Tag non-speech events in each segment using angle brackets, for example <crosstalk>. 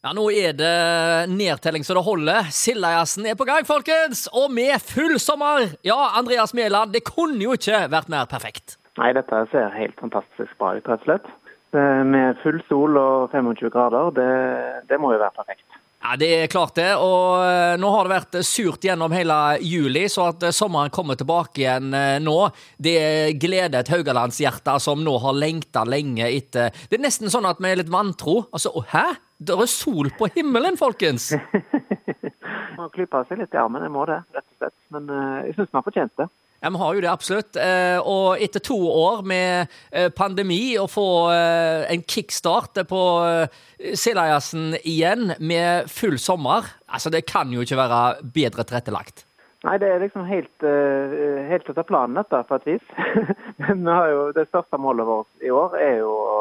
Ja, Nå er det nedtelling så det holder. Sildajazzen er på gang, folkens! Og med full sommer! Ja, Andreas Mæland, det kunne jo ikke vært mer perfekt. Nei, dette ser helt fantastisk bra ut, rett og slett. Med full sol og 25 grader, det, det må jo være perfekt. Ja, Det er klart det. Og eh, nå har det vært surt gjennom hele juli, så at eh, sommeren kommer tilbake igjen eh, nå, det gleder et haugalandshjerte som nå har lengta lenge etter Det er nesten sånn at vi er litt vantro. Altså, hæ? Det er sol på himmelen, folkens! <laughs> Man klyper seg litt i armen, jeg må det, rett og slett. Men jeg syns vi har fortjent det. Ja, Vi har jo det absolutt. Og etter to år med pandemi, å få en kickstart på Sildajazzen igjen med full sommer, altså det kan jo ikke være bedre tilrettelagt. Nei, det er liksom helt, helt etter planen, dette, på et vis. <laughs> Har jo, det største målet vårt i år er jo å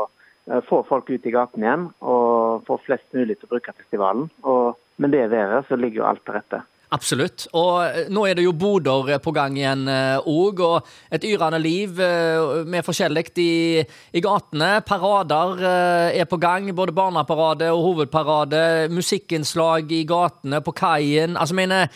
få folk ut i gaten igjen og få flest mulig til å bruke festivalen. Og med det været så ligger jo alt til rette. Absolutt. Og nå er det jo boder på gang igjen òg, og et yrende liv med forskjellig i, i, gatene. Parader er på gang, både barneparade og hovedparade. Musikkinnslag i gatene, på kaien. Altså, mener,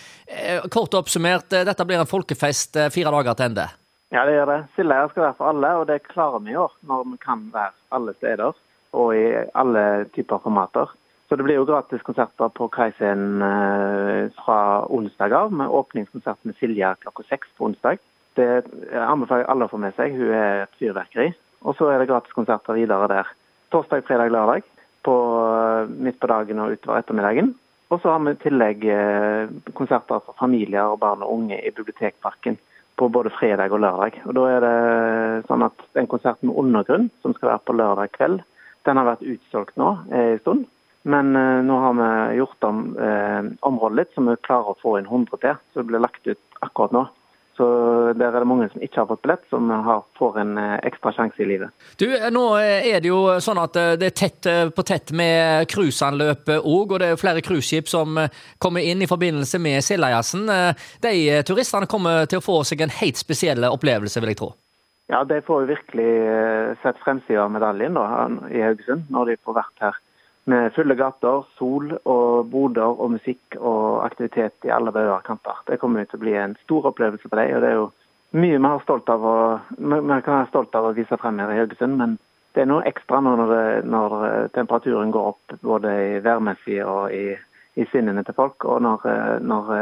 kort oppsummert, dette blir en folkefest fire dager til ende. Ja, det gjør det. Sildøya skal være for alle, og det klarer vi i år når vi kan være alle steder og i alle typer formater. Så det blir jo gratis konserter på Kaiscenen fra onsdag av, med åpningskonsert med Silja klokka seks på onsdag. Det anbefaler jeg alle å få med seg. Hun er et fyrverkeri. Og så er det gratis konserter videre der. Torsdag, fredag, lørdag. På, midt på dagen og utover ettermiddagen. Og så har vi i tillegg konserter for familier og barn og unge i Bibliotekparken på både fredag og lørdag. Og da er det sånn at Den konserten med Undergrunn, som skal være på lørdag kveld, den har vært utsolgt nå en stund. Men eh, nå har vi gjort om eh, området litt, så vi klarer å få inn 100 til. Så det blir lagt ut akkurat nå. Så der er det mange som ikke har fått billett, som har, får en ekstra sjanse i livet. Du, Nå er det jo sånn at det er tett på tett med cruiseanløpet òg, og det er flere cruiseskip som kommer inn i forbindelse med Sildajazzen. De turistene kommer til å få seg en helt spesiell opplevelse, vil jeg tro? Ja, de får jo virkelig sett fremsida av medaljen da, i Haugesund, når de får vært her. Med fulle gater, sol og boder og musikk og aktivitet i alle bauger og kanter. Det kommer til å bli en stor opplevelse for dem. og det er jo mye vi, har stolt av å, vi kan være stolt av å vise frem her i Haugesund. Men det er noe ekstra når, det, når temperaturen går opp både i værmessig og i, i sinnene til folk, og når, når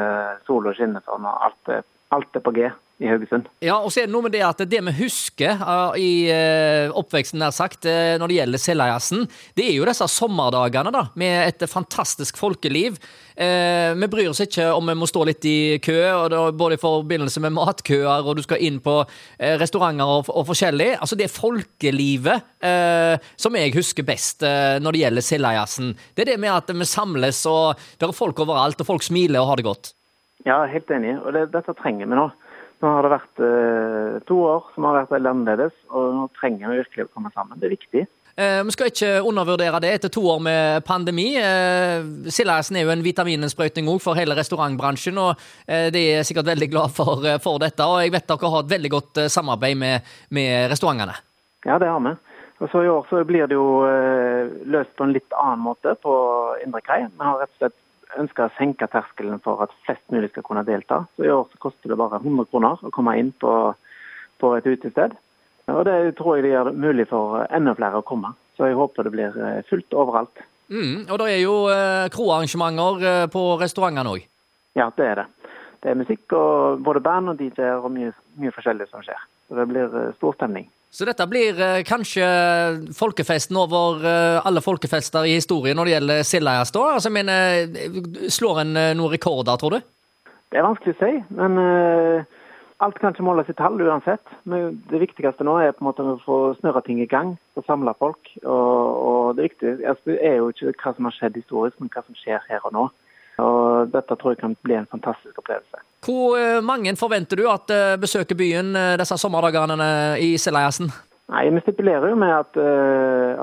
sola skinner sånn og alt, alt er på G i Haugesund. Ja, og så er det noe med det at det vi husker uh, i uh, oppveksten nær sagt, uh, når det gjelder Seljajazzen, det er jo disse sommerdagene da, med et fantastisk folkeliv. vi bryr oss ikke om vi må stå litt i kø, da, både i forbindelse med matkøer og du skal inn på restauranter og, og, forskjellig. Altså Det folkelivet som jeg husker best når det gjelder Seljajazzen. Det er det med at vi samles, og det er folk overalt, og folk smiler og har det godt. Ja, helt enig. Og det, dette trenger vi nå. Nå har det vært eh, to år som har vært veldig annerledes, og nå trenger vi virkelig å komme sammen. Det er viktig. Eh, vi skal ikke undervurdere det etter to år med pandemi. Eh, Sildajazzen er jo en vitamininnsprøytning òg for hele restaurantbransjen, og eh, de er sikkert veldig glad for, eh, for, dette. Og jeg vet dere har et veldig godt eh, samarbeid med, med restaurantene. Ja, det har vi. Og så I år så blir det jo løst på en litt annen måte på Indre Kai. Vi har rett og slett ønsker å senke terskelen for at flest mulig skal kunne delta. Så I år så koster det bare 100 kroner å komme inn på, på et utested. Og Det tror jeg det gjør det mulig for enda flere å komme. Så jeg håper det blir fullt overalt. Mm, og det er jo eh, kroarrangementer på restaurantene òg? Ja, det er det. Det er musikk og både band og DJ-er og mye, mye forskjellig som skjer. Så det blir stor stemning. Så dette blir eh, kanskje folkefesten over eh, alle folkefester i historien når det gjelder Sildajazz, da? Altså, men, eh, slår en noen rekorder, tror du? Det er vanskelig å si, men uh, alt kan ikke måles i tall uansett. Men det viktigste nå er på en måte å få snurra ting i gang, få samla folk. Og, og det viktige altså, er jo ikke hva som har skjedd historisk, men hva som skjer her og nå. Dette tror jeg kan bli en fantastisk opplevelse. Hvor mange forventer du at besøker byen disse sommerdagene i Sildajazzen? Nei, Vi stipulerer jo med at,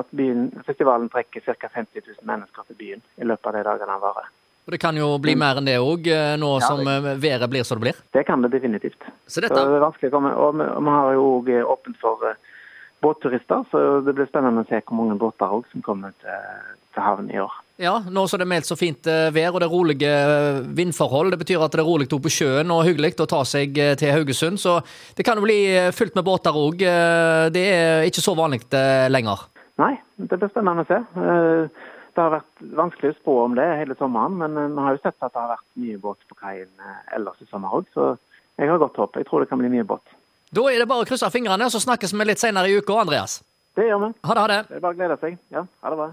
at byen, festivalen trekker ca. 50 000 mennesker til byen i løpet av de dagene den varer. Og Det kan jo bli mer enn det òg, nå ja, som været blir som det blir? Det kan det definitivt. Så dette... Så det er vanskelig å komme, og vi, og vi har jo òg åpent for båtturister. Så det blir spennende å se hvor mange båter også som kommer til, til havn i år. Ja, nå som det er meldt så fint eh, vær og det er rolige eh, vindforhold. Det betyr at det er rolig på sjøen og hyggelig å ta seg eh, til Haugesund. Så det kan jo bli fullt med båter òg. Det er ikke så vanlig lenger. Nei, det blir spennende å se. Det har vært vanskelig å spå om det hele sommeren, men vi har jo sett at det har vært mye båt på kaien ellers i sommer òg. Så jeg har godt håp. Jeg tror det kan bli mye båt. Da er det bare å krysse fingrene, og så snakkes vi litt senere i uka, Andreas. Det gjør vi. Ha det, ha det. Det er bare å glede seg. Ja, ha det bra.